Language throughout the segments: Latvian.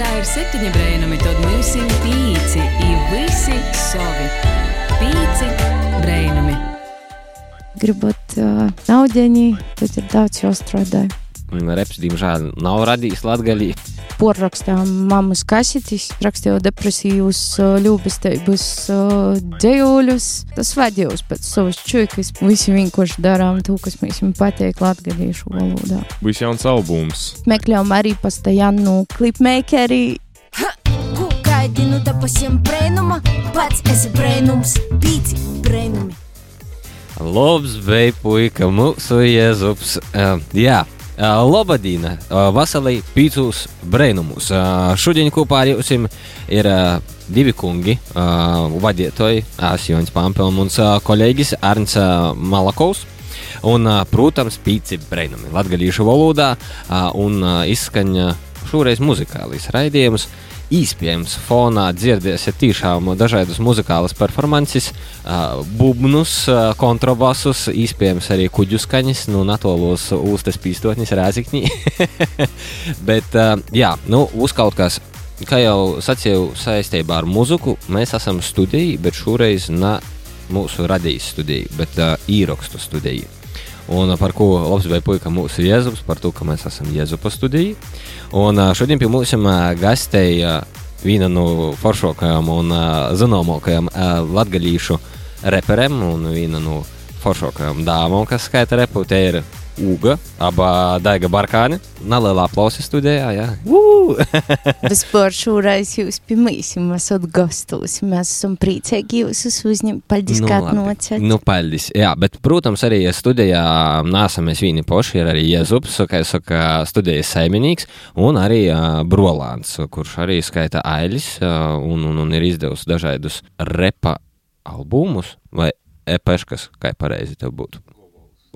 Latgaļā ir septiņi brēnumi, tad mums ir pīci, i visi savi. Pīci brēnumi. Gribat uh, naudiņi, tad ir daudz jāstrādā. Reps, diemžēl, nav radījis latgaļī. Porrakstām mammas kasetis, rakstīju depresijus, ļūbestības dzējuļus. Tas vadījos pēc savas čuikas. Visi vienkārši darām to, kas mums patīk latgadīšu valodā. Būs jauns albums. Meklējām arī pastajānu klipmēkeri. Ko gaidinu, dabasiem brēnuma, pats esi brēnums, pīci brēnumi. Labs, bija puika, mūsu jēzus. Uh, jā, uh, Lobadīna, Vasalī, Pīcūs, Brēnumus. Uh, šodien kopā ar jums ir divi kungi, vadītāji, Asjoņs Pampelmuns, uh, kolēģis Arns Malakovs. Un, protams, pīci brēnumi latgalīšu valodā un izskaņa šoreiz muzikālīs raidījumus. Iespējams, fonā dzirdēsiet tiešām dažādas muzikālas performances, bubnus, kontrabasus, iespējams arī kuģu skaņas, nu, natolos ūstas pīstotnis rāzikņī. Bet, jā, nu, uz kaut kas, kā jau sacīju saistībā ar muziku, mēs esam studijā, bet šoreiz ne mūsu radījis studija, bet uh, īrakstu studija. Un par ko vai puika mūsu jēzus, par to, ka mēs esam jēzupa studija. Un šodien pie mums gastēja viena no foršākajām un zināmākajām latgadījušu reperiem un viena no foršākajām dāmām, kas skaita repu. Te ir Uga, aba Daiga Barkāni. Nelielā aplausa studijā, jā. Vispār šoreiz jūs pirmīsim esat gastos. Mēs esam priecīgi jūs uzņemt. Paldies, kā labi. nocēt. Nu, paldies. Jā, bet, protams, arī studijā nesam mēs vieni paši. Ir arī Jēzus, kā es saku, studijas saimnieks, un arī uh, Brolāns, kurš arī skaita ailis uh, un, un, un ir izdevusi dažādus repa albumus vai epeškas, kā pareizi tev būtu.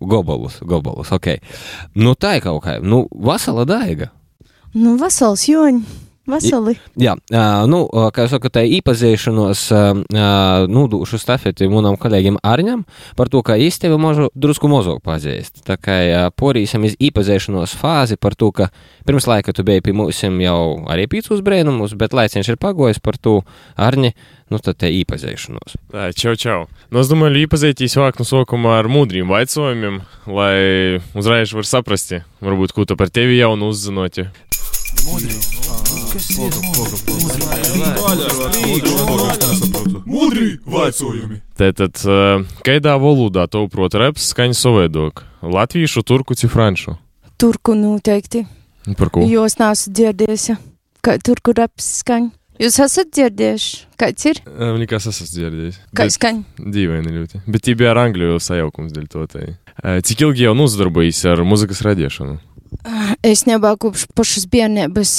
Gobolus, gobolus, ok. Nu, tā ir kaut kā, nu, vasala daiga. Nu, vasals joņi. Vasali. Jā, nu, kā jau saku, tā īpazīšanos nodūšu stafeti manam kolēģim Arņam par to, ka es tevi mažu drusku mazāk pazīstu. Tā kā porīsim iz īpazīšanos fāzi par to, ka pirms laika tu biji pie mums jau arī pīcus brēnumus, bet laiciņš ir pagojis par to Arņi, nu tad te īpazīšanos. Čau, čau. Nu, es domāju, iepazīties vāk no sākuma ar mudriem jautājumiem, lai uzreiz var saprast, varbūt ko tu par tevi jaunu uzzinot. Mudri vaicojumi. Tātad, uh, kādā valodā to prot reps skaņa savēdok? Latviešu, turku, ci franču? Turku noteikti. Par ko? Jūs neesat dzirdējusi, kā turku raps skaņa. Jūs esat dzirdējuši, kāds ir? Uh, Nekas esmu dzirdējis. Kā Bet- skaņa? Dīvaini ļoti. Bet tie bija ar angļu sajaukums dēļ to. Tai. Uh, Cik ilgi jau nozadarbojas ar muzikas radīšanu? Es nebiju kopš pašas bērnības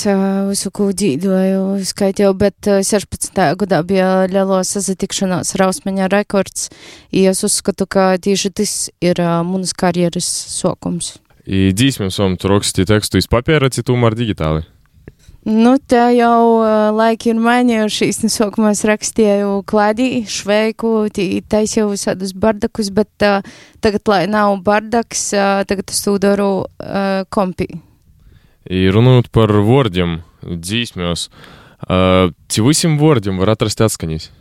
visu ko dzīvoju, skaitīju, bet ā, 16. gadā bija lielo sazatikšanās ar Ausmaņa rekords. Es uzskatu, ka tieši tas ir manas karjeras dzīsmēm savam tu raksti tekstu iz papīra, citu ar digitāli. Nu, tā jau ā, laiki ir mainījušies. Nu, sākumā es rakstīju klādī, šveiku, taisīju visādus bardakus, bet uh, tagad, lai nav bardaks, uh, tagad es to daru uh, kompī. I runājot par vārdiem, dzīsmēs, uh, cik visiem vārdiem var atrast atskaņas?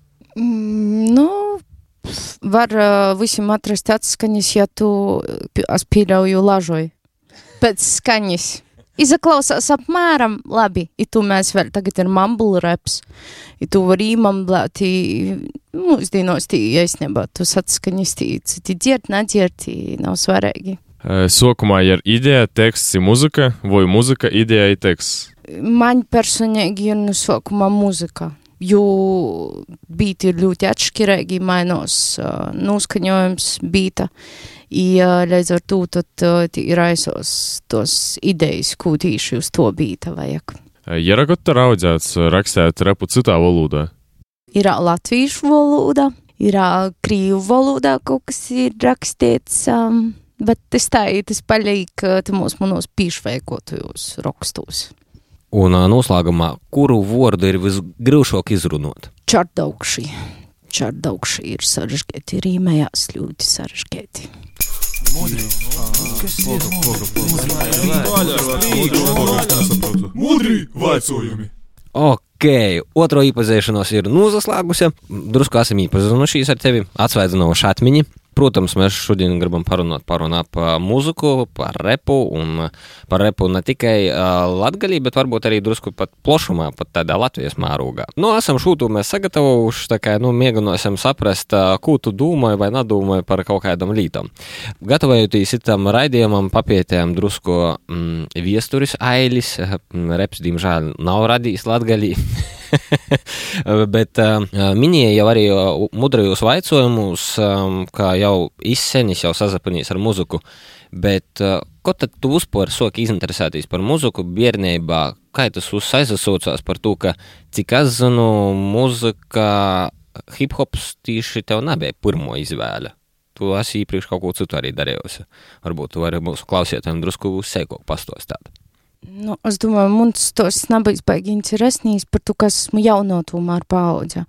Mm, nu, var uh, visam atrast atskaņas, ja tu, es pieļauju, lažoju. Pēc skaņas. Izaklausās apmēram labi. I tu mēs vēl tagad ir mumble raps. I tu var īmamblēt, i mūsdienos tī, ja es nebā, tu atskaņas tī, citi dzirt, nedzird, tī nav svarīgi. Sākumā ir ideja, teksts, ir muzika, vai muzika, ideja, ir teksts. Man personīgi ir no sākuma muzika, jo beati ir ļoti atšķirīgi, mainos uh, noskaņojums. I, uh, līdz ar to tad ir aizsos tos idejas, ko tieši uz to beata vajag. Kaut kā raudzēts rakstīt repu citā valodā. Ir latviešu valoda, ir krīvu valodā kaut kas ir rakstīts, um, bet tas tā ir, tas paliek mūsu manos pīšveikotajos rakstos. Un noslēgumā, kuru vārdu ir visgrūšāk izrunāt? Čardaugši. Čardaugši ir sarežģīti, rīmējās ļoti sarežģīti. Mudri vaicojumi. Ok, otro iepazīšanos ir nozaslēgusi. Drusku esam iepazinušies ar tevi, atsvaidzinoši atmiņi. Protams, mēs šodien gribam parunāt par, par mūziku, par repu un par repu ne tikai uh, latgaļī, bet varbūt arī drusku pat plašumā, pat tādā Latvijas mērogā. Nu, esam šūtu mēs sagatavojuši, tā kā, nu, mēģināsim saprast, uh, ko tu domāji vai nedomāji par kaut kādam lītam. Gatavojoties tam raidījumam, papietējām drusku mm, viesturis ailis, reps, diemžēl, nav radījis latgaļī. Bet minēja jau arī mudrajos vaicojumus, um, kā jau izsenis jau sazapanīs ar muziku. Bet ko tad tu vispār soki izinteresēties par muziku bērnībā? Kā tas aizsaucās par to, ka cik es zinu, muzika, hip hops tieši tev nebija pirmo izvēle? Tu esi iepriekš kaut ko citu arī darījusi. Varbūt tu vari mūsu klausītājiem drusku sēkok pastostāt. Nu, es domāju, mums tas nebija baigi interesants par to, kas esmu jauno tomēr paudze.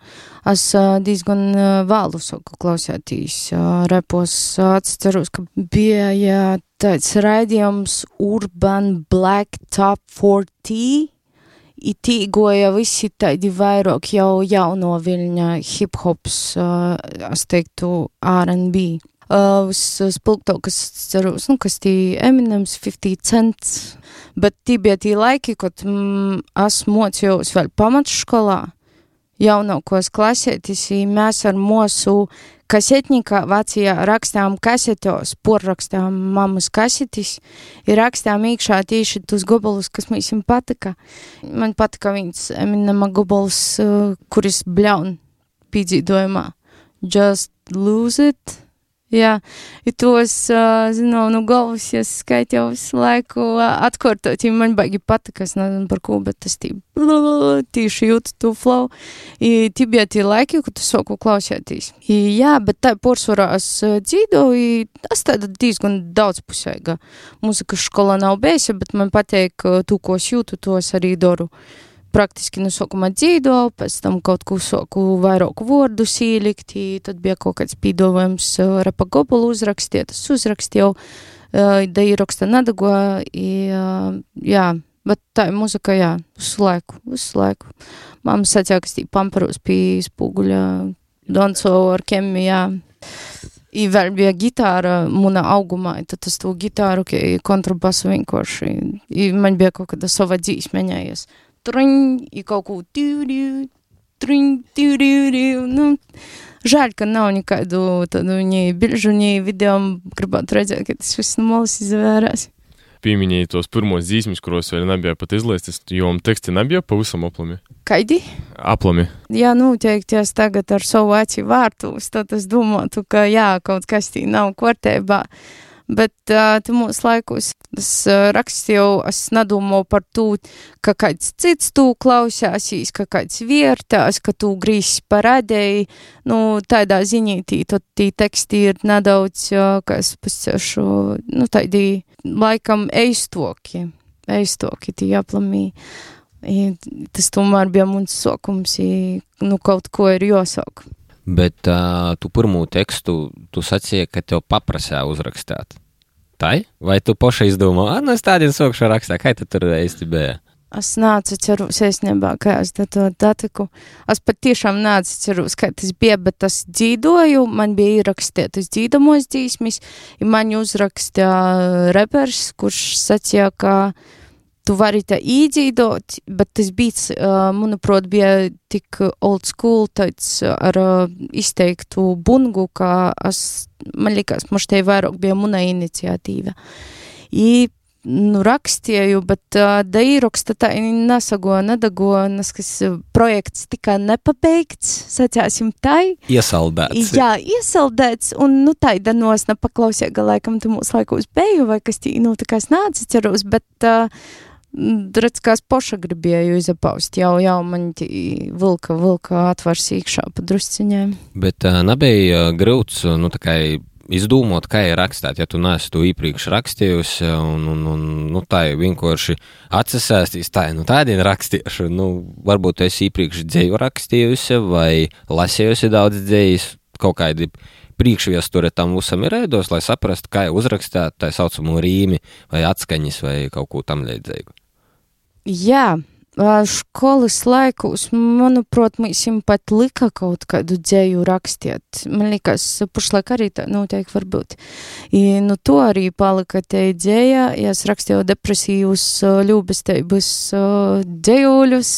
Es uh, diezgan uh, vēlu saku klausētīs uh, repos. Atceros, ka bija jā, tāds raidījums Urban Black Top 40. Itīgoja visi tādi vairāk jau jauno viļņa hip-hops, uh, es teiktu, R&B. Uh, Spilgtākas, ceros, nu, kas tī Eminems, 50 Cents, bet tī bija tī laiki, kad mm, es mocījos vēl pamatskolā, jaunākos klasētis, mēs ar mūsu kasetnikā Vācijā rakstām kasetos, porrakstām mammas kasetis, ir rakstām iekšā tieši tos gobalus, kas mums patika. Man patika viņas Eminema gobals, uh, kuris bļaun pīdzīdojumā. Just lose it. Jā, ja tos, zinām, no galvas, ja skait jau visu laiku atkārtot, ja man baigi patika, es nezinu par ko, bet tas tī, tīši jūtu tu flow. I tī bija tie laiki, kad tu soku klausētīs. I, jā, bet tā porsvarā es uh, dzīvoju, es tāda diezgan daudzpusēga. Mūzikas skolā nav bijusi, bet man pateik, uh, tu, ko es jūtu, to es arī daru praktiski no sākuma dzīvoju, pēc tam kaut ko soku vairāk vārdus ielikt, tad bija kaut kāds pīdovojums repa gobulu uzrakstīt, tas uzrakstīju, da ieraksta nadago, jā, bet tā muzika, jā, visu laiku, visu laiku. Mamma sacīja, ka stī pamperos pie spūguļa, danco ar kemi, jā. I vēl bija gitāra mana augumā, tad es to gitāru, kontrabasu vienkārši, I man bija kaut kāda sava dzīsmeņējies truņ, i kaut ko tīri, truņ, tīri, nu, žēl, ka nav nekādu tādu viņi bilžu, viņi video, gribētu redzēt, ka tas viss no malas izvērās. Pieminēja tos pirmos dzīsmus, kuros vēl nebija pat izlaistas, jo teksti nebija pavisam aplami. Kaidi? Aplami. Jā, noteikti es tagad ar savu aci vārtus, tad es domātu, ka jā, kaut kas tī nav kārtībā. Bet uh, mūsu laikos es uh, rakstīju, es nedomāju par to, ka kāds cits tu klausās, ka kāds vērtās, ka tu grīzi parādēji. Nu, tādā ziņītī, tad tī teksti ir nedaudz, uh, kā es pascešu, nu, tādi laikam eistoki, eistoki tī aplamī. I, tas tomēr bija mums sokums, i, nu, kaut ko ir jāsāk. Bet uh, tu pirmo tekstu, tu sacīji, ka tev paprasā uzrakstīt. Tai? Vai tu pašai izdomā, ah, nu es tādiem sokšu rakstā, kā tu tur bija? Es nācu cerus īstenībā, kā es to datiku. Es pat tiešām nācu cerus, kā tas bija, bet es dzīvoju, man bija ierakstītas dzīdamos dzīsmis, ja man uzrakstīja repers, kurš sacīja, ka tu vari tā īdzīdot, bet tas beats, uh, manuprāt, bija tik old school, tāds ar uh, izteiktu bungu, ka es, man liekas, mums te vairāk bija muna iniciatīva. I, nu, rakstīju, bet uh, da īraksta tā nesago, nedago, neskas projekts tika nepabeigts, sacāsim tai. Iesaldēts. Jā, iesaldēts, un, nu, tā ir danos nepaklausīja, ka laikam tu mūsu laikos beju, vai kas tī, nu, tā kā es nāci ceros, bet, uh, redz, kā es paša gribēju izapaust, jau, jau man vilka, vilka atvars iekšā pa drusciņiem. Bet uh, nebija grūts, nu, tā kā izdomāt, kā ir rakstīt, ja tu neesi to iepriekš rakstījusi, un, un, un nu, tā ir vienkārši atsasēstīs, tā ir nu, tāda rakstīšana. Nu, varbūt esi iepriekš dzēju rakstījusi vai lasījusi daudz dzējas, kaut kādi priekšviesture tam visam ir rēdos, lai saprastu, kā uzrakstīt tā saucamo rīmi vai atskaņas vai kaut ko tam līdzīgu. Jā, skolas laikos, manuprāt, mēs jums pat lika kaut kādu dzēju rakstiet. Man liekas, pašlaik arī tā noteikti var būt. I, nu, to arī palika te dzēja, ja es rakstīju depresijus, ļūbesteibus dzējuļus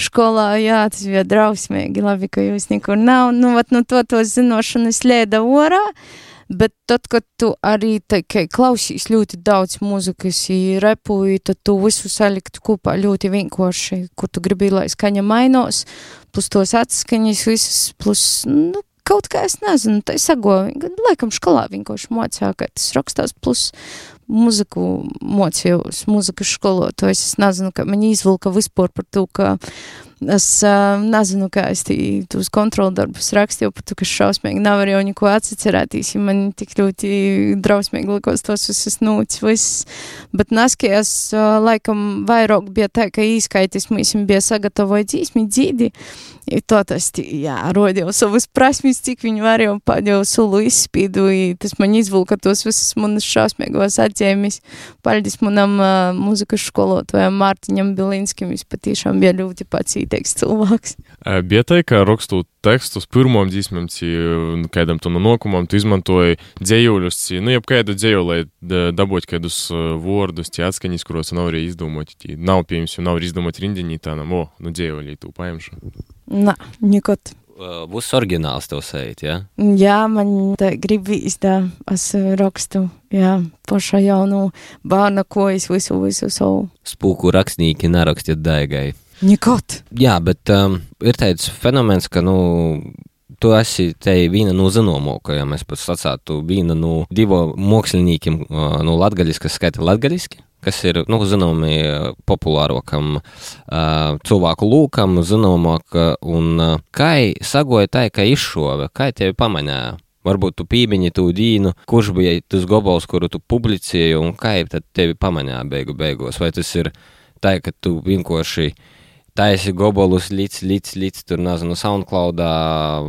skolā, jā, tas bija drausmīgi, labi, ka jūs nekur nav. Nu, vat, nu, to, to zinošanas lēda orā. Bet tad, kad tu arī tikai klausīs ļoti daudz mūzikas, repuji, tad tu visu salikt kopā ļoti vienkārši, kur tu gribi, lai skaņa mainos, plus tos atskaņas visas, plus, nu, kaut kā es nezinu, es sagoju, laikam skolā vienkārši mocījā, ka tas rakstās, plus muziku mocījos, muzikas skolotājs, es nezinu, ka man izvilka vispār par to, ka Es uh, nezinu, kā es tos kontrolu darbus rakstīju, to, ka šausmīgi nav jau neko atcerēties, ja man tik ļoti drausmīgi likos tos visas nūts, viss. Bet naskies, uh, laikam, vairāk bija tā, ka īskaitis mums bija sagatavoja dzīsmi dzīdi, i to tas, jā, rodīju savus prasmes, cik viņi varēja pādēju sulu izspīdu, i tas man izvilka tos visas manas šausmīgos atzīmes. Paldies manam uh, muzikas skolotājam Mārtiņam Bilinskim, viņš patiešām bija ļoti pacīt cītīgs cilvēks. Bija tā, ka rakstot tekstus pirmām dzīsmēm, kādam tam nokumam, tu izmantoji dzējuļus, nu, jau kādu dzēju, lai dabūtu kādus vārdus, tie atskaņas, kuros nav arī izdomāti. Nav, piemēram, nav arī izdomāti rindiņi, tā nav, o, nu, dzējuļi tu paņemšu. Nā, nekot. Būs oriģināls tev sēt, jā? Ja? Jā, man tā grib izdā, es rakstu, jā, paša jaunu bērna, ko es visu, visu savu. Spūku rakstnīki nerakstiet daigai. Nekot. Jā, bet um, ir tāds fenomens, ka, nu, tu esi te viena no zināmākajām, es pat sacātu, viena no divu māksliniekiem uh, no latgaļas, kas skaita latgaļiski, kas ir, nu, zināmi populārākam uh, cilvēku lūkam, zināmāk, un uh, kā sagoja tā, ka izšova, kā tevi pamanīja? Varbūt tu pīmiņi tu dīnu, kurš bija tas gobals, kuru tu publicēji, un kā tad tevi pamanīja beigu beigās? Vai tas ir tā, ka tu vienkārši taisi gobolus līdz, līdz, līdz tur, nezinu, SoundCloudā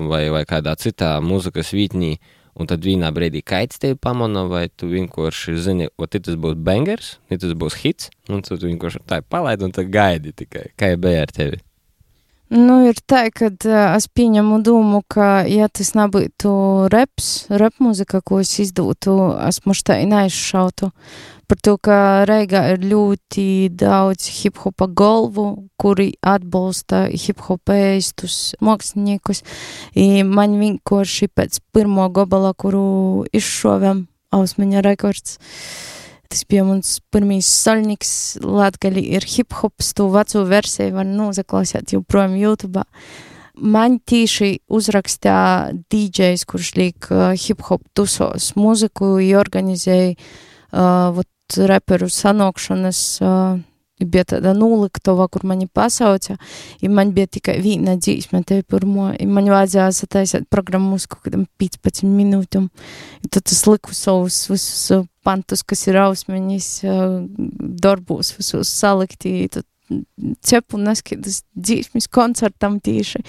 vai, vai kādā citā mūzikas vītnī, un tad vienā brīdī kaits tevi pamana, vai tu vienkārši zini, o, tas būs bangers, tas būs hits, un tu vienkārši tā palaidi, un gaidi tikai, kā ir bija ar tevi. Nu, ir tā, ka uh, es pieņemu domu, ka, ja tas nebūtu reps, rep mūzika, ko es izdotu, es muš tā neizšautu. Par to, ka Reigā ir ļoti daudz hip-hopa galvu, kuri atbalsta hip-hopēstus māksliniekus. I man vienkārši pēc pirmo gobala, kuru izšovam, Ausmaņa rekords. Tas bija mans pirmīs soļniks, latgali ir hip-hops, to veco versiju var nozaklausīt joprojām YouTube. Man tīši uzrakstīja DJs, kurš liek uh, hip-hop tusos muziku, organizēja uh, vot reperu sanokšanas, uh, bija tāda noliktova, kur mani pasauca, ja man bija tikai viena dzīsme, te pirmo, ja man vajadzēja sataisīt programmu uz kaut kādam 15 minūtēm, tad es liku savus visus pantus, kas ir ausmeņas, darbos visos salikti, tad cepu neskatās dzīsmes koncertam tīši.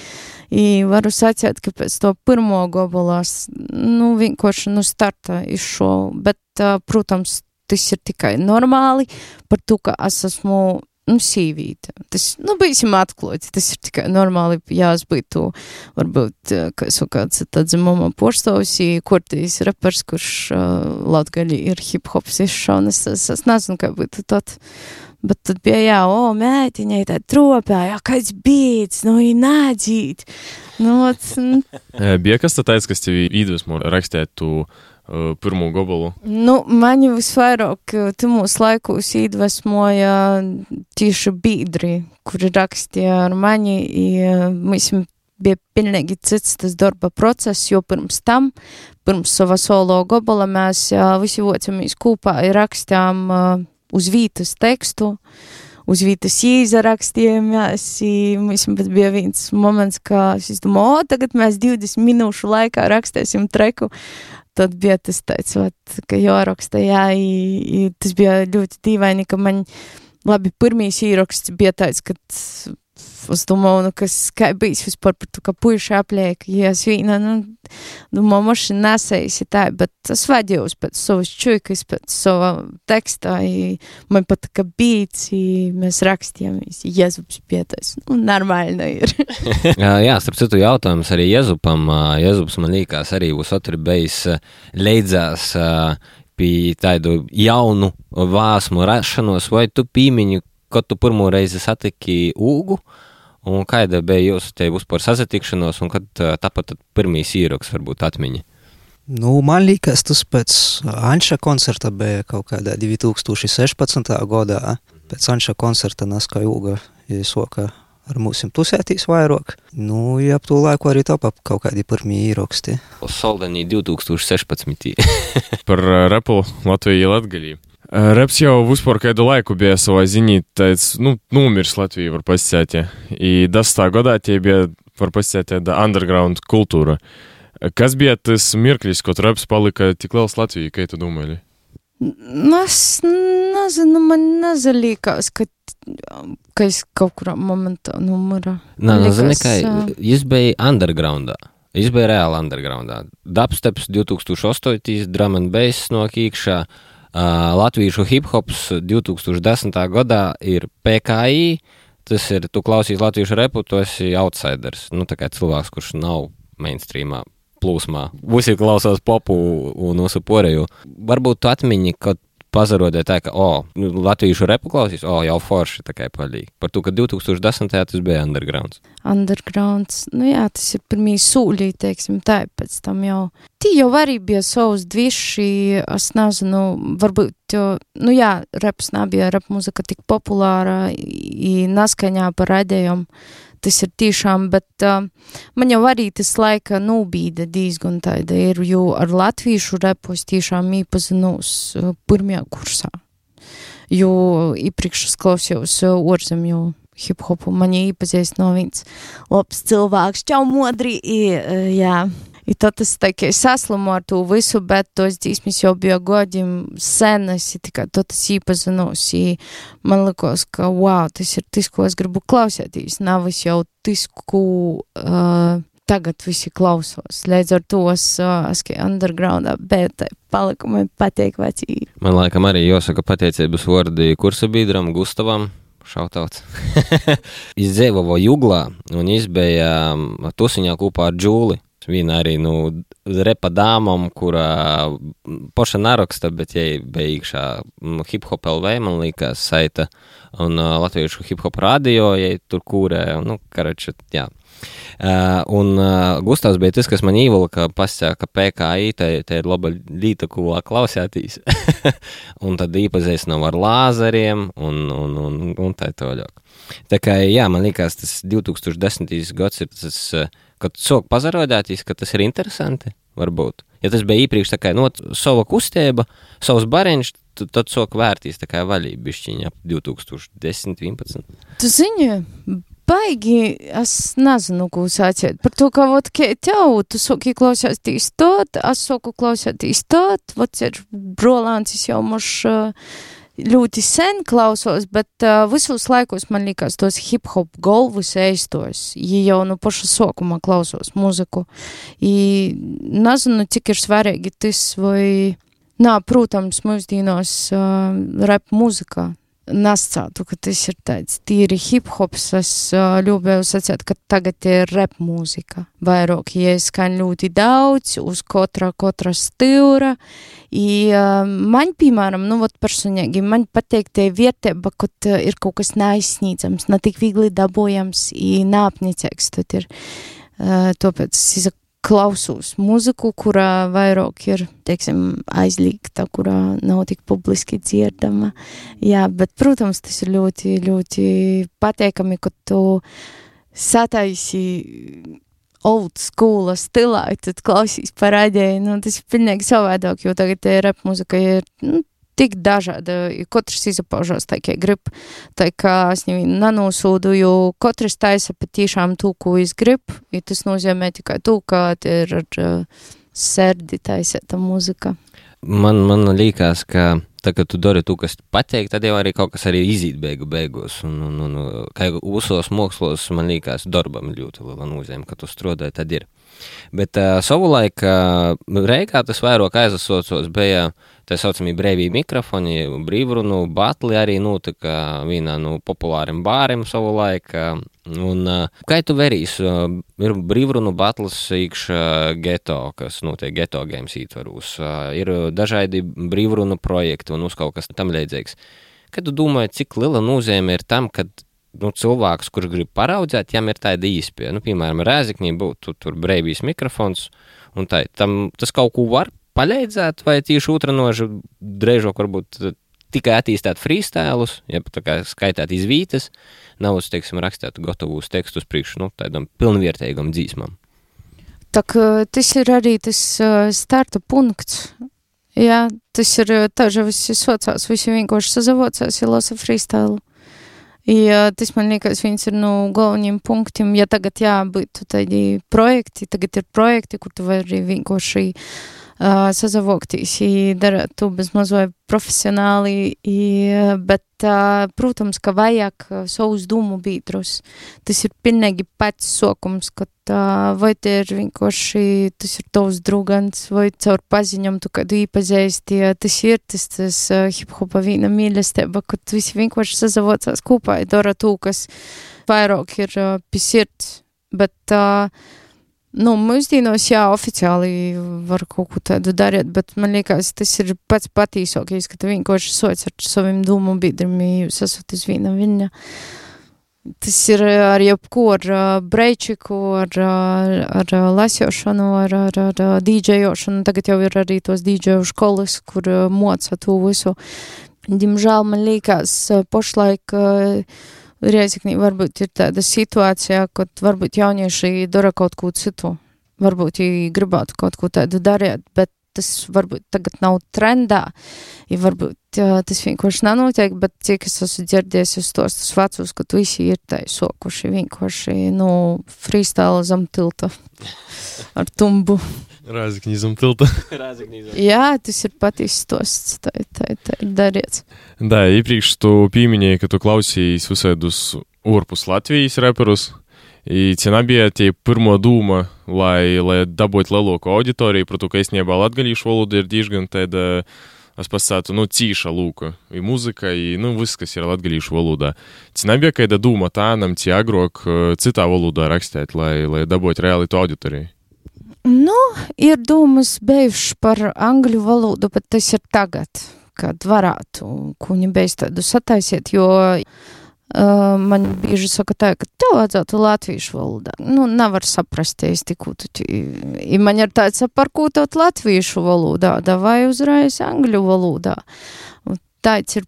I varu sacīt, ka pēc to pirmo gobalās, nu, vienkārši, nu, starta izšo, bet, protams, tas ir tikai normāli par to, ka es esmu nu, sīvīta. Tas, nu, būsim atklāti, tas ir tikai normāli, ja es būtu, varbūt, kā es kāds tāds mama poštovs, kurtīs repers, kurš uh, latgaļi ir hip-hops izšaunas, es, es nezinu, kā būtu tad. Bet tad bija, jā, o, mētiņai tā tropā, jā, kāds bīts, nu, ir nādzīt. Nu, ot. Bija kas tāds, kas tev iedvesmo rakstēt tu pirmo gabalu? Nu, mani visvairāk timos laikos iedvesmoja tieši biedri, kuri rakstīja ar mani, mēs bija pilnīgi cits tas darba process, jo pirms tam, pirms sava solo gabala mēs visi vocamies kopā un rakstījām uz vītas tekstu, uz vītas izrakstījāmies. Mums bija viens moments, kā es domāju, o, tagad mēs 20 minūšu laikā rakstīsim treku. Tad bija tas tāds, vat, ka jāraksta, jā, i, i, tas bija ļoti dīvaini, ka man, labi, pirmīs īraksts bija tāds, ka nu, kas kā bijis vispār par to, ka puiši apliek, ja es vīna, nu, domāju, maši nesējusi tā, bet es vadījos pēc savas čuikas, pēc sava tekstā, i man pat kā bīts, i mēs rakstījām, Jēzus pietais, nu, normāli ir. Jā, starp citu jautājums arī Jezupam. Ā, Jezups man liekas arī otri bijis ā, leidzās pie tādu jaunu vāsmu rašanos, vai tu pīmiņu, kad tu pirmo reizi satiki Ūgu, un kāda bija jūsu te vispār sazatikšanos, un kad tāpat pirmīs īroks varbūt atmiņa? Nu, man liekas, tas pēc Anša koncerta bija kaut kādā 2016. gadā. Pēc Anša koncerta Naska Jūga iesoka ar mūsim tusētīs vairāk. Nu, ja ap to laiku arī top ap kaut kādi pirmie īroksti. Soldenī 2016. Par repu Latviju Latgalī. Reps jau vispār kādu laiku bija savā ziņā, tāds, nu, numirs Latviju var pasciēt. I dastā godā tie bija, var pasciēt, tāda underground kultūra. Kas bija tas mirklis, kad reps palika tik liels Latvijai, kā tu domāji? Nu, es nezinu, man nezalīkās, ka, ka es kaut kurā momentā numurā. Nē, Man nu, zini, ā, viņš bija undergroundā. Viņš bija reāli undergroundā. Dubsteps 2008, drum and bass no uh, latviešu hip hops 2010. gadā ir PKI. Tas ir, tu klausies latviešu repu, tu esi outsiders. Nu, tā kā cilvēks, kurš nav mainstreamā plūsmā. Visi klausās popu un visu poreju. Varbūt tu atmiņi, kad pazarodē tā, ka, o, nu, latviešu repu klausīs, o, jau forši tā kā palīgi. Par to, ka 2010. tas bija undergrounds. undergrounds. Nu jā, tas ir pirmie sūļi, teiksim, tā, pēc tam jau. Tī jau arī bija savs dviši, es nezinu, varbūt, jo, nu jā, reps nebija, rep muzika tik populāra, i naskaņā par radējumu. Tas ir tiešām, bet uh, man jau arī tas laika nobīda diezgan tāda ir, jo ar latviešu repu es tiešām iepazinos uh, pirmajā kursā. Jo iepriekš es klausījos uh, orzemju hip-hopu, man iepazīst no viņas labs cilvēks, čau modri, i, uh, jā. I tad es tikai saslimu ar to visu, bet tos dzīsmis jau bija godiem senas, tikai tad es iepazinos, i man likos, ka, wow, tas ir tas, ko es gribu klausēties, nav es jau tas, ko uh, tagad visi klausos. Līdz ar to es uh, esmu undergroundā, bet paliku man patīk vecī. Man laikam arī jāsaka pateicības vārdi kursa biedram Gustavam. Šautauts. viņš dzīvoja Juglā, un um, tusiņā kopā ar Džūli. Viņa arī, nu, repa dāmam, kurā poša naraksta, bet jai bija iekšā mm, hip-hop LV, man liekas, saita, un uh, latviešu hip-hop radio, jai tur kūrē, nu, karači, jā. Uh, un uh, Gustavs bija tas, kas man ievilka, pasaka, ka PKI te, te ir laba līta, ko klausētīs. un tad iepazīstinām ar lāzeriem un, un, un, un tā tālāk. Tā kā, jā, man liekas, tas 2010. gads ir tas, uh, kad sok pazarodētīs, ka tas ir interesanti, varbūt. Ja tas bija iepriekš tā kā, no sava kustība, savs bariņš, tad, tad sok vērtīs tā kā vaļība bišķiņa ap 2010, 11. Tu zini, baigi, es nezinu, ko sāciet. Par to, ka, vot, tev, tu saki klausēties tot, es saku klausēties tot, vot ir brolāncis jau moš uh, ļoti sen klausos, bet uh, visos laikos man liekas tos hip-hop golvus eistos. Ja jau no paša sākuma klausos muziku. I nezinu, cik ir svarīgi tas vai... Nā, protams, mūsdienos uh, rap muzika nescātu, ka tas ir tāds tīri hip-hops. Es uh, ļūbēju sacīt, ka tagad ir rap mūzika. Vairāk, ja skan ļoti daudz, uz katra, katra stūra. I, uh, man, piemēram, nu, personīgi, man patīk tie vietēba, kad uh, ir kaut kas neaizsniedzams, ne tik viegli dabojams, i nāpnicīgs. Tad ir, uh, tāpēc es klausos muziku, kurā vairāk ir, teiksim, aizliegta, kurā nav tik publiski dzirdama. Jā, bet, protams, tas ir ļoti, ļoti pateikami, ka tu sataisi old school stilā, tad klausīs parādēji, nu, tas ir pilnīgi savādāk, jo tagad rap muzika ir, nu, tik dažāda, katrs izpaužās tā, kā grib, tā kā es nevienu nenosūdu, jo katrs taisa patiešām to, ko es gribu, i tas nozīmē tikai to, ka ir ar uh, serdi taisēta muzika. Man, man liekas, ka tā kā tu dari to, kas patīk, tad jau arī kaut kas arī izīt beigu beigās. Un, un, un, kā jau visos mākslos, man liekas, darbam ļoti liela nozīme, ka tu strādāji, tad ir. Bet uh, savulaik uh, Reikā tas vairāk aizasocos bija tā saucamie brīvī mikrofoni, brīvrunu batli arī notika vienā no populāriem bāriem savulaik. Uh, un uh, kā tu verīs, uh, ir brīvrunu batlis iekšā geto, kas notiek geto games ietvaros. Uh, ir dažādi brīvrunu projekti un uz kaut kas tam līdzīgs. Kad tu domā, cik liela nozīme ir tam, kad nu, cilvēks, kurš grib paraudzēt, jām ir tāda īspēja. Nu, piemēram, Rēzakņī būtu tur brīvīs mikrofons, un tā, tam tas kaut ko var palīdzēt, vai tieši otranoži drēžok varbūt tikai attīstīt freestēlus, ja tā kā skaitāt izvītas, nav uz, teiksim, rakstīt gatavus tekstus priekš, nu, tādam pilnvērtīgam dzīsmam. Tak tas ir arī tas starta punkts. Jā, tas ir tā, ka visi sociāls, visi vienkārši sazavocās, ja lasa freestēlu. Ja tas man liekas, viens ir no galvenajiem punktiem. Ja tagad jā, būtu tādi projekti, tagad ir projekti, kur tu vari vienkārši uh, sazavokties, darīt to bez mazliet profesionāli, i, bet, uh, protams, ka vajag savus dūmu biedrus. Tas ir pilnīgi pats sokums, ka uh, vai te ir vienkārši, tas ir tavs drugans, vai caur paziņam tu kādu īpazīsti, tas ir tas, tas hip-hopa vīna mīlestība, ka visi vienkārši sazavocās kopā, dara to, kas vairāk ir pisirds, bet uh, Nu, mūsdienos, jā, oficiāli var kaut ko tādu darīt, bet man liekas, tas ir pats patīsākais, ka tu vienkārši sots ar saviem dūmu biedriem, jūs esat uz viena viņa. Tas ir ar jebko, ar breičiku, ar, ar lasīšanu, ar, ar, ar dīdžejošanu. Tagad jau ir arī tos dīdžeju skolas, kur moca to visu. Diemžēl man liekas, pašlaik. Uh, Rieziknī varbūt ir tāda situācija, kad varbūt jaunieši dara kaut ko citu. Varbūt viņi gribētu kaut ko tādu darīt, bet tas varbūt tagad nav trendā. Ja varbūt jā, tas vienkārši nenotiek, bet cik es esmu dzirdējis uz tos vecus, ka visi ir tai sokuši vienkārši, nu, freestyle zem tilta ar tumbu. Rāzakņizam tilta. Jā, tas ir patīs stosts, tā, ir darīts. Да, iepriekš tu pieminēji, ka tu klausījies uzsēdus ārpus Latvijas reperus. I cena bija tie pirmo dūma, lai, lai dabūtu lielāku auditoriju, par to, ka īstenībā latgalīšu valoda ir diezgan tāda, es pasātu, nu, cīša lūka, i muzika, i, nu, viss, kas ir latgalīšu valodā. Cena bija kāda dūma tā, nam tie agrāk citā valodā rakstīt, lai, lai dabūtu reāli to auditoriju. Nu, ir domas bijušas par angļu valodu, bet tas ir tagad, kad varētu kuņi beidz tādu sataisiet, jo uh, man bieži saka tā, ka tev vajadzētu latviešu valodā. Nu, nevar saprast, es tiku, tu, ja man ir tāds, par ko tot latviešu valodā, vai uzreiz angļu valodā. Tāds ir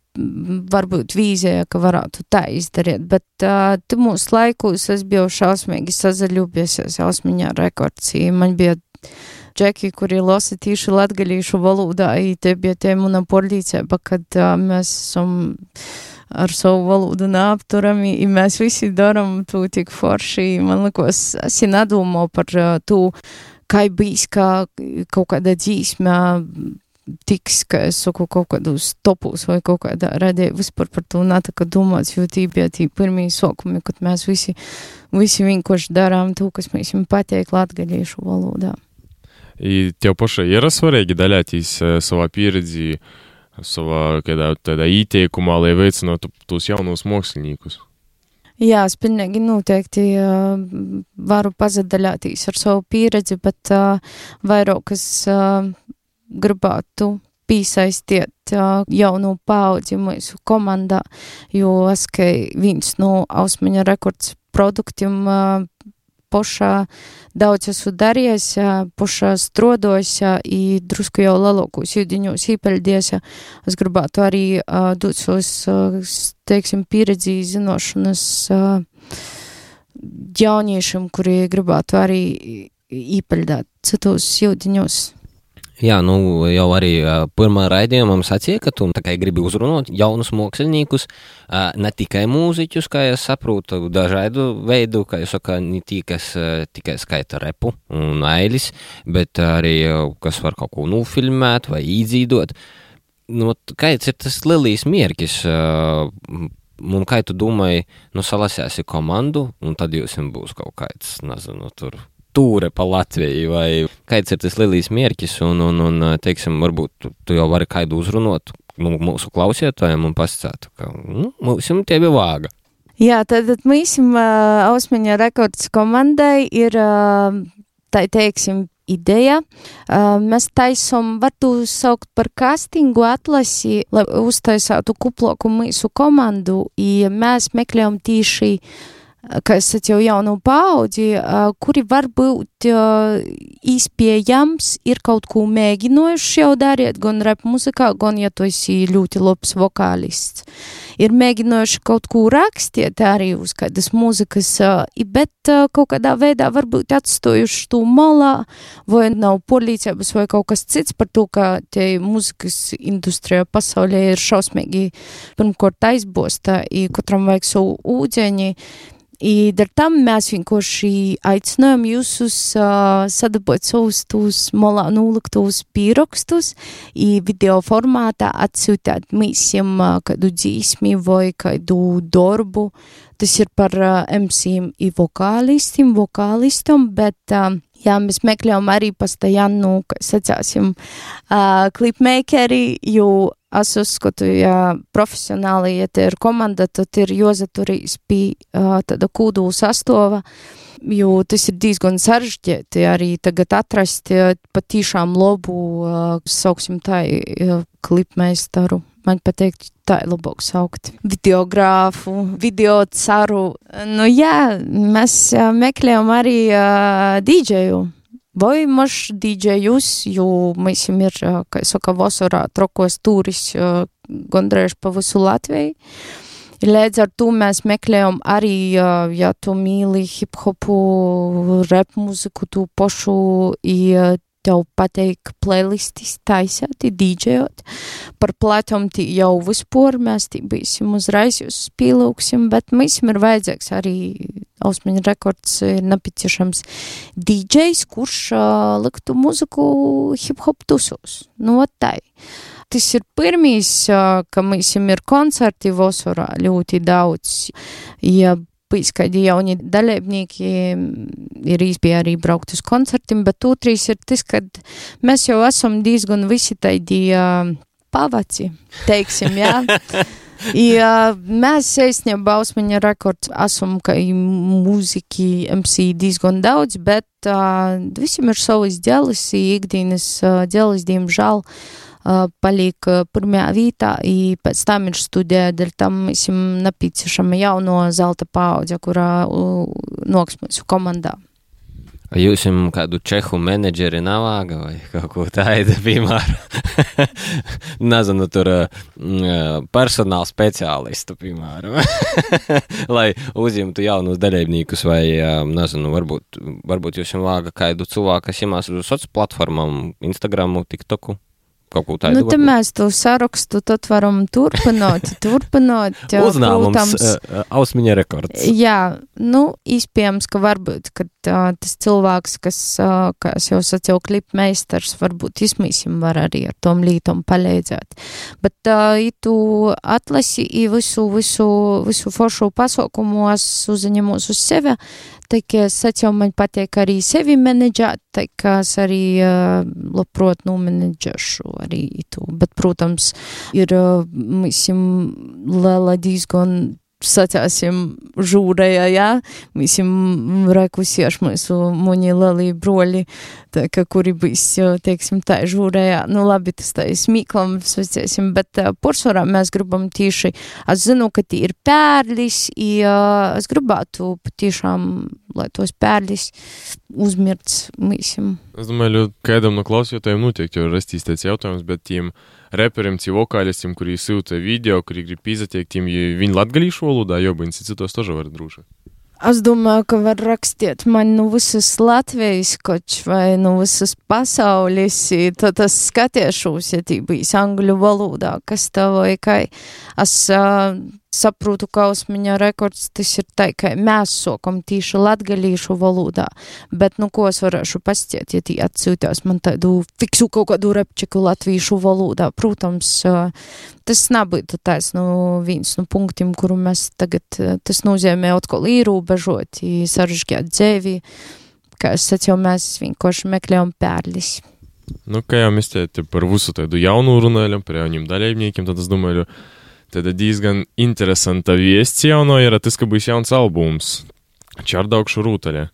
varbūt vīzija, ka varētu tā izdarīt, bet uh, tu mūsu laikos es biju šausmīgi sazaļubiesies jausmiņā rekords, man bija džeki, kuri lasa tīši latgalīšu valodā, i te bija tie muna porlīcēba, kad uh, mēs esam ar savu valodu neapturami, i mēs visi daram to tik forši, man likos, es nedomāju par uh, to, kā bijis, kā kaut kāda dzīsmē tiks, ka es saku kaut kādos topos vai kaut kādā radē, vispār par to netaka domāts, jo tī bija tī pirmie sokumi, kad mēs visi, visi vienkārši darām to, kas mēs viņam pateik latgaļiešu valodā. I tev pašai ir svarīgi daļāties savā pieredzī, savā kādā tādā ieteikumā, lai veicinātu tos jaunos māksliniekus. Jā, es pilnīgi noteikti uh, varu pazadaļāties ar savu pieredzi, bet uh, vairāk es uh, gribētu piesaistīt uh, jaunu paudzi mūsu komandā, jo es, ka viens no Ausmaņa rekords produktiem uh, pošā daudz esmu darījis, uh, pošā strodojis uh, i drusku jau lielākos jūdiņos īpeļdies. Es gribētu arī uh, dot savus, uh, teiksim, pieredzi zinošanas uh, jauniešiem, kuri gribētu arī īpeļdāt citos jūdiņos. Jā, nu jau arī pirmā raidījumā sacīja, ka tu gribi uzrunāt jaunus māksliniekus, ne tikai mūziķus, kā es saprotu, dažādu veidu, kā jūs sakāt, ne tikas, uh, tikai skaita repu un ailis, bet arī, kas var kaut ko nofilmēt vai īdzīdot. nu, kāds ir tas lielīs mierkis? Uh, un kā tu domāji, nu, salasēsi komandu, un tad jums būs kaut kāds, nezinu, tur tūre pa Latviju, vai kāds ir tas lielīs mierkis, un, un, un teiksim, varbūt tu, tu jau vari kādu uzrunot nu, mūsu klausītājiem un pasakāt, ka nu, mums tevi vāga. Jā, tad mēs uh, Ausmaņa rekords komandai ir, uh, tā teiksim, ideja. Uh, mēs taisam, varētu saukt par castingu atlasi, lai uztaisātu kuploku mūsu komandu, ja mēs meklējam tīši uh, kas jau jaunu paudzi, kuri varbūt izpējams ir kaut ko mēģinājuši jau darīt, gan rap muzikā, gan, ja tu esi ļoti labs vokālists. Ir mēģinājuši kaut ko rakstīt arī uz kādas muzikas, bet kaut kādā veidā varbūt atstojuši to malā, vai nav policības vai kaut kas cits par to, ka te muzikas industrija pasaulē ir šausmīgi pirmkārt aizbosta, i katram vajag savu ūdeņi, tam mēs vienkārši aicinājām jūs uz uh, sadabot savus tos molā nūliktos pierakstus video formātā atsūtāt mīsiem uh, kādu dzīsmi vai kādu darbu. Tas ir par uh, MC vokālistiem, vokālistam, bet uh, jā, mēs meklējam arī pastajānu, kā sacāsim, uh, klipmakeri, jo es uzskatu, ja profesionāli, ja te ir komanda, tad ir jāzaturīs pie uh, tāda kūdu sastova, jo tas ir diezgan sarežģīti arī tagad atrast patīšām labu, uh, sauksim tā, uh, klipmeistaru. Man pateikt, tā ir labāk saukt. Videogrāfu, video caru. Nu jā, mēs meklējam arī uh, dīdžeju. Vai maž dīdžejus, jo mēs jums ir, kā es saku, vasarā trokos turis gandrīz pa visu Latviju. Līdz ar to mēs meklējam arī, ja tu mīli hip hopu, rap muziku, tu pašu, i tev pateik playlistis taisēt, dīdžejot. Par platām jau vispār mēs tī būsim uzreiz jūs spīlūksim, bet mēs ir vajadzīgs arī Ausmiņa rekords ir nepieciešams DJs, kurš uh, liktu muziku hip-hop tusos. Nu, tai. Tas ir pirmīs, uh, ka mēs ir koncerti vasarā ļoti daudz. Ja bijis kādi jauni dalībnieki, ir īstenībā arī braukt uz koncertiem, bet otrs ir tas, ka mēs jau esam diezgan visi tādi uh, pavaci, teiksim, jā. Ja mēs īstenībā Ausmaņa rekords esam, ka mūziki MC diezgan daudz, bet uh, visiem ir savas dēlis, ikdienas uh, dēlis, diemžēl, uh, paliek uh, pirmajā vietā, i pēc tam ir studija, dēļ tam mēs esam nepieciešama jauno zelta paudze, kurā noks mūsu komandā. Jūs jums kādu čehu menedžeri nav vāga vai kaut ko tādu, piemēram, nezinu, tur personāla speciālistu, piemēram, lai uzņemtu jaunus dalībniekus vai, nezinu, varbūt, varbūt jūs jums vāga kādu cilvēku, kas iemās uz sociālām platformām, Instagramu, TikToku kaut ko tādu. Nu, tad mēs to sarakstu tad varam turpināt, turpināt. Uzņēmums protams. uh, Ausmiņa rekords. Jā, nu, iespējams, ka varbūt, ka uh, tas cilvēks, kas, uh, kā es jau sacīju, klipmeistars, varbūt izmīsim var arī ar tom lītom palīdzēt. Bet, uh, tu atlasi visu, visu, visu foršu pasaukumu, es uzņemos uz sevi, tā kā es sacīju, man patīk arī sevi menedžēt, tā kā es arī uh, labprot nomenedžēšu arī to. Bet, protams, ir uh, mislim liela diezgan sacāsim žūrēja, jā, visiem rekusieši mūsu muņi lielī broļi, tā, ka kuri būs, teiksim, tā žūrējā, nu labi, tas tā ir smīklam, sveicēsim, bet porsvarā mēs gribam tīši, es zinu, ka tī ir pērlis, i es gribētu patiešām, lai tos pērlis uzmirts mīsim. Es domāju, kādam no klausītājiem noteikti jau ir rastīs tāds jautājums, bet tiem reperiem, tiem vokālistiem, kuri sūta video, kuri grib izatiekt, tiem viņi latgalīšu valodā, jo, bet citos tožā var drūši. Es domāju, ka var rakstīt man no visas Latvijas koč vai no visas pasaules, i tad es skatīšos, ja tī bijis angļu valodā, kas tā vai kā. Es uh, saprotu, ka Osmiņa rekords tas ir tā, ka mēs sokam tīši latgalīšu valodā, bet, nu, ko es varēšu pastiet, ja tī atsūtās man tādu fiksu kaut kādu repčiku latvīšu valodā. Protams, uh, tas nebūtu tāds, nu, viens no punktiem, kuru mēs tagad, uh, tas nozīmē atkal īrūbežot, sarežģēt dzēvi, kā es sacīju, mēs vienkārši meklējam pērlis. Nu, kā jau mēs te par visu tādu jaunu runājam, par jauniem dalībniekiem, tad es domāju, tad diezgan interesanta viests jauno ir tas, ka būs jauns albums Čardaukšu rūtaļa.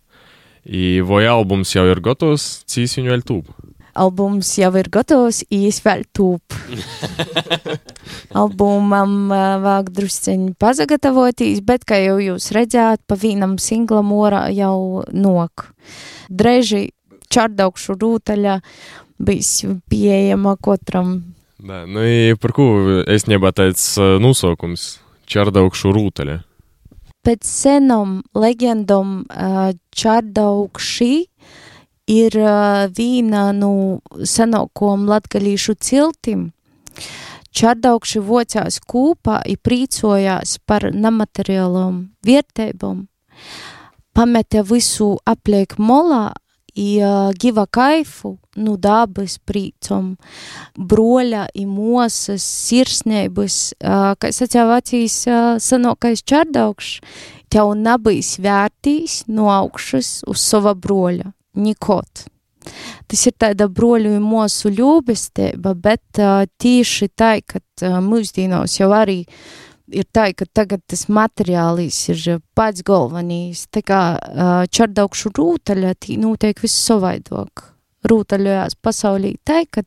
I vai albums jau ir gatavs, cīs viņu vēl tūp? Albums jau ir gatavs, īs vēl tūp. Albumam uh, vāk drusceņi pazagatavotīs, bet, kā jau jūs redzējāt, pa vienam singlam orā jau nok. Dreži čardaukšu rūtaļa bijis pieejama katram. Da, nu, par ko es uh, nosaukums Čardaukšu rūtaļa. Pēc senam legendom uh, čardaukši ir viena no senākajām latgalīšu ciltim. Čardaukši vocās kūpā i prīcojās par nemateriālām vērtībām, pameta visu apliek molā i uh, giva kaifu nu dabas prīcom, broļa i mosas, sirsnēbas, uh, kā sacīja vecīs uh, sanokais čardaukš, tev nabīs vērtīs no augšas uz sava broļa, nikot. Tas ir tāda broļu un mosu ļūbestība, bet uh, tīši tā, ka uh, mūsdienos jau arī ir tā, ka tagad tas materiālis ir pats galvenais. Tā kā uh, čardaukšu rūtaļa, tī notiek viss savaidok. Rūtaļojās pasaulī tā, ka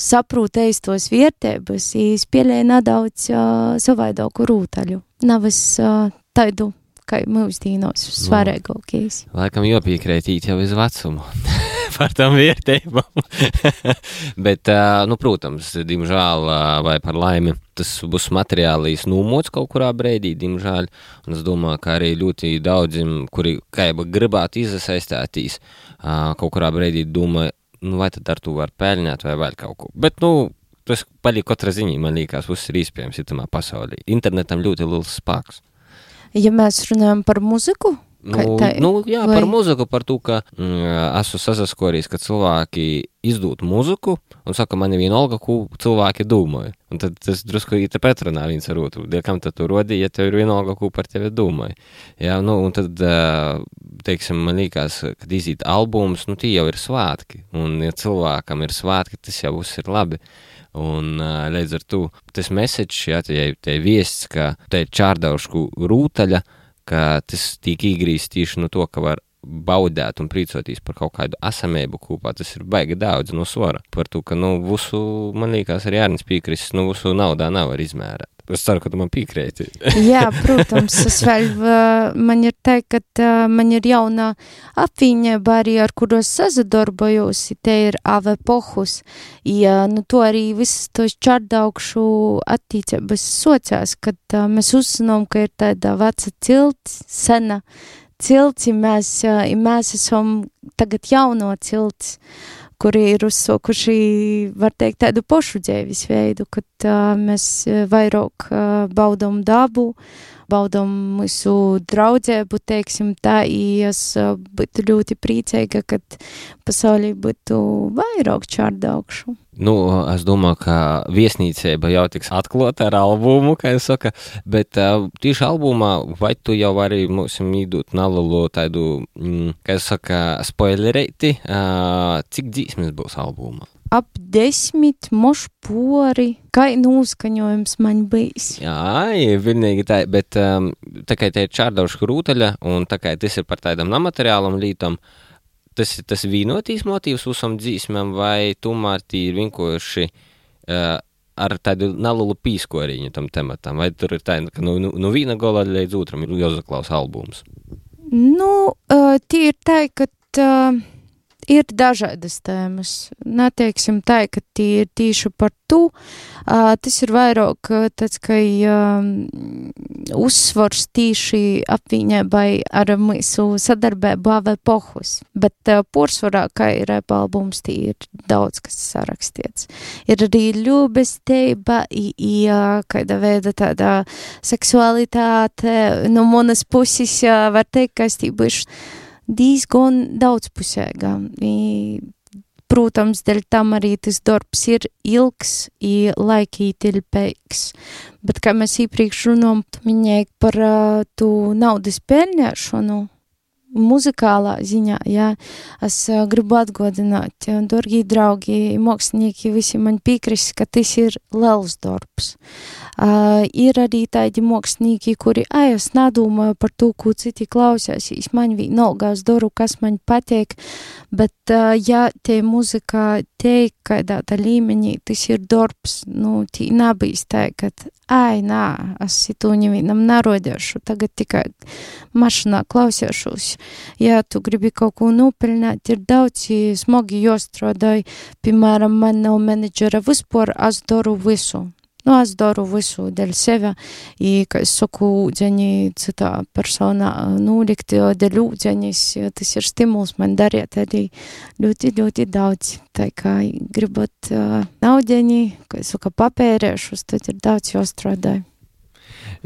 saprūt eistos vietēbas, izpēlēja nedaudz uh, savaidoku rūtaļu. Nav es uh, tādu, kā mūsdienos, svarīgākais. Laikam jopiekrētīt jau uz vecumu. par tām vērtībām. Bet, nu, protams, diemžēl, vai par laimi, tas būs materiālīs nūmots kaut kurā brīdī, diemžēl. Un es domāju, ka arī ļoti daudziem, kuri jau gribētu izasaistīties, ā, kaut kurā brīdī domāju, nu, vai tad ar to var pelnīt vai vēl kaut ko. Bet, nu, tas paliek katra ziņā, man liekas, viss ir iespējams itamā pasaulī. Internetam ļoti liels spēks. Ja mēs runājam par muziku, Nu, tā- nu, jā, vai- par muziku, par to, ka mm, esmu sasaskorījis, ka cilvēki izdod muziku un saka, man ir vienalga, ko cilvēki domāja. Un tad tas drusku ir pretrunā viens ar otru. Kam tad tu rodi, ja tev ir vienalga, ko par tevi domāja. Jā, nu, un tad, teiksim, man liekas, kad iziet albums, nu, tie jau ir svētki. Un, ja cilvēkam ir svētki, tas jau viss ir labi. Un līdz ar to tas message, jā, tie, tie viests, ka te ir čārdaušku rūtaļa, ka tas tiek īgrīsts tieši no to, ka var baudēt un priecāties par kaut kādu esamību kopā. Tas ir baigi daudz no svara. Par to, ka, nu, visu, man liekas, arī Arnēs piekrist, nu, visu naudā nevar izmērēt. Es ceru, ka tu man piekrīti. Jā, protams, es vēl, uh, man ir tā, ka uh, man ir jauna apvienība arī, ar kuros sazadarbojos, te ir Ave Pohus, ja, nu, to arī visas tos čardaukšu attīcības sociās, kad uh, mēs uzzinām, ka ir tāda veca cilts, sena cilts, ja mēs, uh, ja mēs esam tagad jauno cilts, kuri ir uzsokuši, var teikt, tādu pašu dzīves veidu, kad uh, mēs uh, vairāk uh, baudam dabu, baudam mūsu draudzēbu, teiksim tā, es būtu ļoti priecīga, kad pasaulī būtu vairāk čārdaukšu. Nu, es domāju, ka viesnīcība jau tiks atklāta ar albumu, kā jau saka, bet uh, tieši albumā, vai tu jau vari mums īdot nelielu tādu, mm, kā jau saka, spoilerēti, uh, cik dzīsmes būs albumā? Ap desmit mošpori, kā nūskaņojums man bijis. Jā, ir vienīgi tā, bet um, tā kā te ir čārdaušu rūtaļa, un tā kā tas ir par tādam nemateriālam lītam, tas ir tas vienotīs motīvs uzam dzīsmēm, vai tomēr tī ir vienkārši uh, ar tādu nelielu pīskoriņu tam tematam, vai tur ir tā, ka no, no, no viena gola līdz otram ir jāsaklaus albums. Nu, uh, tie ir tā, ka uh, ir dažādas tēmas. Neteiksim tā, ka tie ir tīši par to. Uh, tas ir vairāk uh, tāds, ka um, uzsvars tīši apviņēbai ar mūsu sadarbību AV pohus. Bet uh, porsvarā, kā ir albums, tie ir daudz, kas sarakstīts. Ir arī ļūbestība, i, i uh, kāda veida tāda seksualitāte. No manas puses uh, var teikt, ka es tī bijuši diezgan daudzpusīga. Protams, dēļ tam arī tas darbs ir ilgs, ir laikītilpīgs. Bet, kā mēs iepriekš runājam, minēja par uh, tu naudas pelnēšanu, muzikālā ziņā, jā, es gribu atgādināt, dārgie draugi, mākslinieki, visi man piekrist, ka tas ir liels darbs. Uh, ir arī tādi mākslinieki, kuri, ai, es nedomāju par to, ko citi klausēsīs, man vienalga, es daru, kas man patīk, bet, uh, ja te muzika teik kādā tā līmenī, tas ir darbs, nu, tī nebīs tā, ka, ai, nā, es to nevienam narodīšu, tagad tikai mašinā klausīšos. Ja tu gribi kaut ko nopelnīt, ir daudz smagi jostrādāj, piemēram, man nav menedžera vispār, es daru visu. Nu, es daru visu dēļ sevi, i, kā es saku, ūdeni citā personā nolikt dēļ ūdenis, tas ir stimuls man darīt arī ļoti, ļoti daudz. Tā kā gribat uh, naudeni, kā es saku, papērēšus, tad ir daudz jāstrādāj.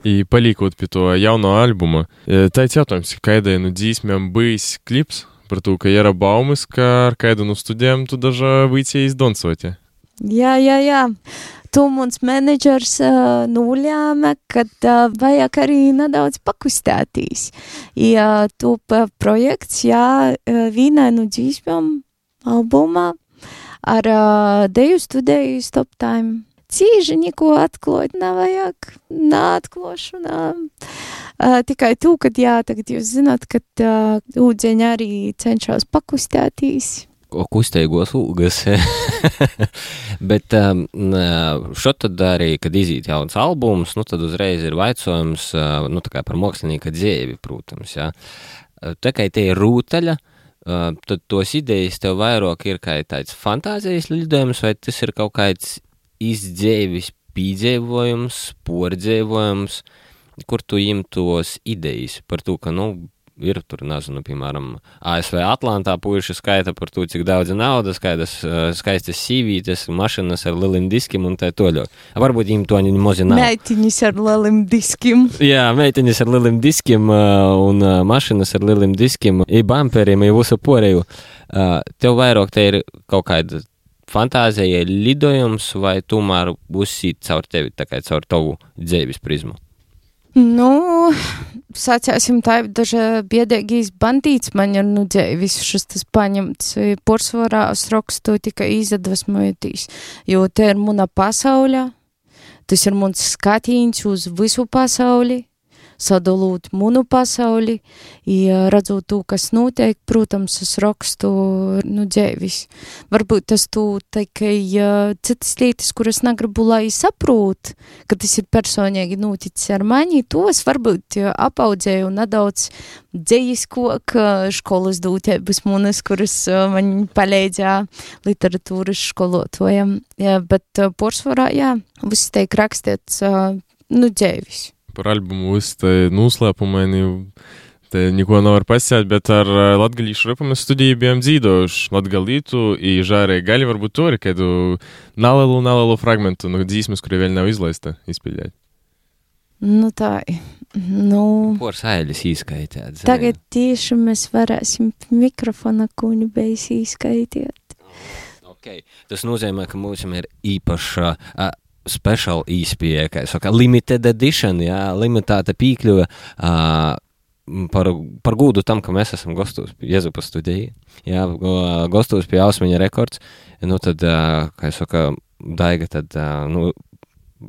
I palīkot pie to jauno albuma, tāds jautājums, kādai nu dzīsmēm bijis klips par to, ka ir baumas, ka ar kādu no studijām tu dažā vīcija izdoncoti. Jā, jā, jā. Tu mums menedžers uh, nulēma, kad uh, vajag arī nedaudz pakustētīs. Ja tu projekts, jā, vienai no dzīsmēm albumā ar uh, deju studēju Stop Time. Cīži neko atklāt nevajag, neatklošu, nā. Uh, tikai tu, kad jā, tagad jūs zināt, ka uh, ūdeņi arī cenšas pakustētīs kustīgos ūgas. Bet um, šotad arī, kad iziet jauns albums, nu tad uzreiz ir vaicojums uh, nu, par mākslinieka dzīvi, protams. Ja. Tā kā tie ir rūtaļa, uh, tad tos idejas tev vairāk ir kā tāds fantāzijas lidojums, vai tas ir kaut kāds izdzēvis pīdzēvojums, pordzēvojums, kur tu imtos idejas par to, ka, nu, ir tur, nezinu, piemēram, ASV Atlantā puiši skaita par to, cik daudz naudas, kādas uh, skaistas sīvītes, mašīnas ar lieliem diskiem un tā toļo. Varbūt viņiem to nemaz nav. Meitiņas ar lieliem diskiem. Jā, meitiņas ar lieliem diskiem uh, un uh, mašīnas ar lieliem diskiem, i bumperiem, i visu porēju. Tev vairāk te ir kaut kāda fantāzija, lidojums, vai tomēr būs sīt caur tevi, tā kā caur tavu dzīves prizmu? Nu, sacēsim tā, daži biedēgīs bandīts man ir, nu, visu šis tas paņemts. Porsvarā es rakstu tikai izadvesmojotīs, jo te ir muna pasauļa, tas ir muns skatīns uz visu pasauli, sadalot munu pasauli, ja redzot to, kas notiek, protams, es rakstu, nu, dzēvis. Varbūt tas tu tikai ja, citas lietas, kuras negribu, lai saprot, ka tas ir personīgi noticis ar mani, to es varbūt ja, apaudzēju nedaudz dzējiskok školas dūtēbas munas, kuras man palīdzēja literatūras skolotājiem. Ja, bet porsvarā, jā, viss tiek rakstīts, nu, dzēvis par albumu viss tā noslēpumaini. Te neko nevar pasēt, bet ar latgalīšu repu mēs studiju bijām dzīvojuši latgalītu, i žārē gali varbūt to arī kādu nelielu, nelielu fragmentu no dzīsmes, kuri vēl nav izlaista, izpildīt. Nu tā, nu. Pors ailis īskaitēt. Tagad tieši mēs varēsim mikrofona kuņu beis īskaitīt. Okay. Tas nozīmē, ka mums ir īpaša uh, special īspēja, kā saka, limited edition, jā, limitēta piekļuve. Uh, par, par gūdu tam, ka mēs esam gostos pie Jezupa studijā, jā, gostos pie Ausmeņa rekords, nu tad, uh, kā es saku, Daiga, tad, uh, nu,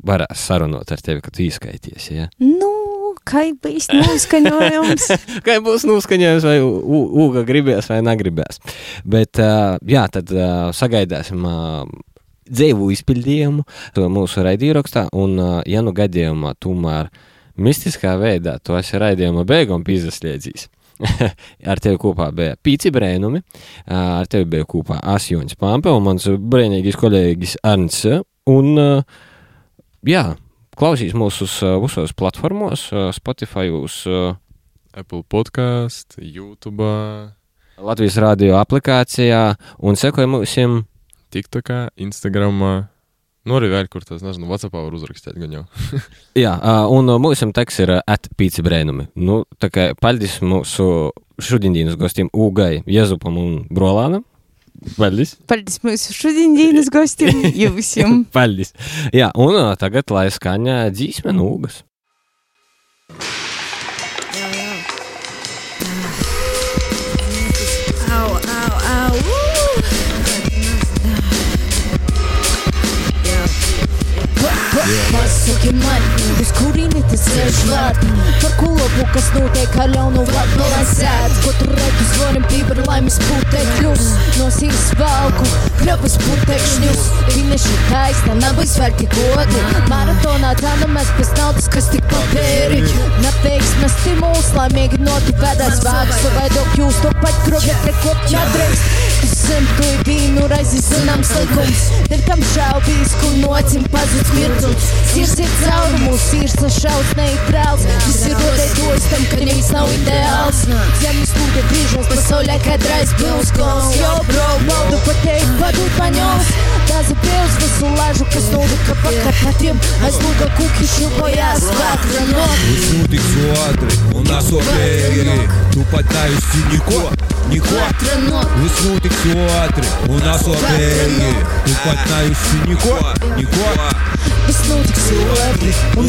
varēs sarunot ar tevi, ka tu īskaities, jā. Nu, kā būs noskaņojums? kā būs noskaņojums, vai ūga gribēs vai negribēs. Bet, uh, jā, tad uh, sagaidāsim. Uh, dzīvu izpildījumu mūsu raidījumā, un, ja nu gadījumā tomēr mistiskā veidā to esi raidījuma beigām pīzaslēdzījis, ar tevi kopā bija Pīci Brēnumi, ā, ar tevi bija kopā Asjoņs Pampe un mans brēnīgais kolēģis Arns. Un, jā, klausīs mūs uz ā, visos platformos, Spotify, uz Apple podkāstu, YouTube, Latvijas radio aplikācijā un sekoja mūsim. TikTokā, Instagramā. Nu, arī vēl kur tas, nezinu, Whatsappā var uzrakstīt gan jau. Jā, un mūsu teksts ir atpīci brēnumi. Nu, tā kā paldies mūsu šodienas gostiem Ugai, Jezupam un Brolānam. Paldies! Paldies mūsu šodienas gostiem, jums! Paldies! Jā, un tagad lai skaņa dzīsme nūgas. Au, Pasaki man, uz kurieni tas ceļš vērt Par kulapu, kas notiek ar ļaunu vārdu no aizsēt Ko tu redzi, zvanim pīpar laimes putekļus No sirds valku, krabas putekšņus Fineši taisna, nav izvērti godi Maratonā cēnamies pēc naudas, kas tik papēri Neveiksmes stimuls, laimīgi noti pēdās vāks Savaidok jūs to pat krogi, prekop nedrīkst Tu zem, tu ir vīnu raizi zināms likums Tev tam šaubīs, kur nocim pazuds mirdzums Sirds ir caurumus, sirds sašaus neitrāls. Viss ir rodētojis tam, ka nevis nav ideāls. Zemes lūde brīžos, pasaulē kadrais pils gals Yo, bro, baudu pateikt, vadūt paņos Daza pils visu lažu, kas nolika pa Karpatiem Aiz lūga kuki šilpojās vakra not Notiks ātri un asofēji Tu pat nejusi neko, neko Vakra not Viss notiks ātri un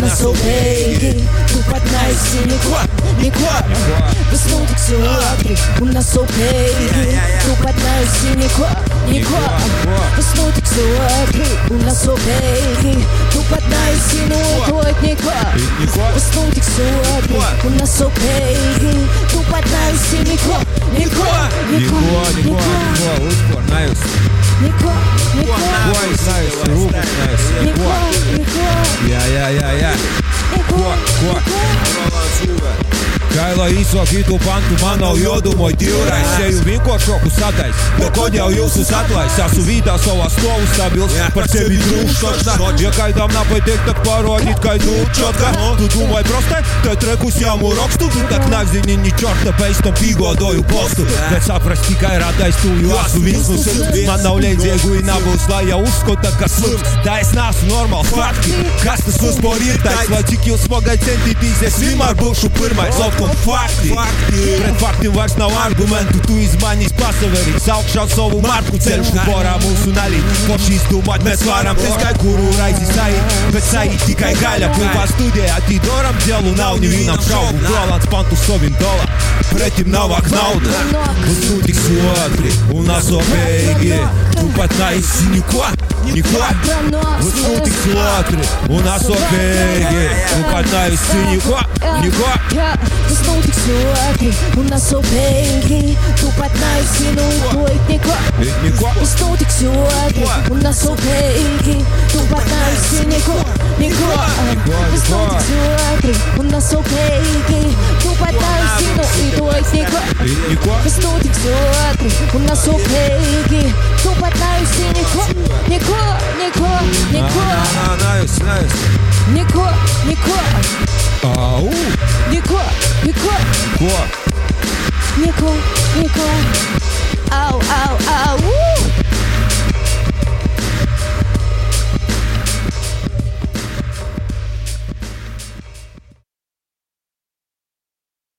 asofēji Tu pat nejusi neko, neko Viss notiks ātri un asobēgi Tu pat neesi neko, neko Viss notiks ātri un asobēgi Tu pat neesi neko, neko Viss notiks ātri un asobēgi Tu pat neesi notot neko Viss notiks ātri un asobēgi Tu pat neesi neko, neko Neko, neko, neko Uzkor nejusi Neko, neko Ko es nejusi, Kaila īso kitu pantu, man nav jodumo divreiz Seju vienkāršoku sadais, no kod jau jūs esat atlais Esmu vīdā savā stovu stabils, par sevi drūšošana Ja kaidām napatīk, tad parodīt, ka tu čotka. Tu domāji prostai, tad trekus jāmu rokstu. Tu tak nezini, ni čorta, pēc tam pīgodoju postu. Bet saprast tikai radais tu, jo esmu sirds. Man nav leidziegu i nabūs, lai jau uzskata, ka slims. Tā es neesmu normāls fakti, kas tas vispār ir tais Lai cik jūs smagai centītīs, es vienmēr būšu pirmais. Lopkom fakti, pret faktiem vairs nav argumentu Tu izmainīs pasaverīt, saukšā savu marku ceļš Porā mūsu nalī, poši izdomāt mēs varam Es kā kuru raizi saīt, bet saīt tikai gaļa Kopā studijā tīdoram dēlu nav nevienam šaubu Brolants pantu savim dolā, pretim navāk nauda Uz notiks otri un asopēgi Tu pat neesi neko, neko Uz notiks otri un asopēgi Tu pat neesi neko, neko Tas notiks ātri un asobēgi Tu pat neesi notojis neko Neko, Tas notiks ātri un asobēgi Tu pat neesi neko, neko Tas notiks ātri un asobēgi Tu pat neesi notojis neko neko Tas notiks ātri un asobēgi Tu pat neesi neko, neko, neko, neko Nā, nā, nā, jūs, nā, jūs Neko, neko, Au, neko, neko ko? Neko, neko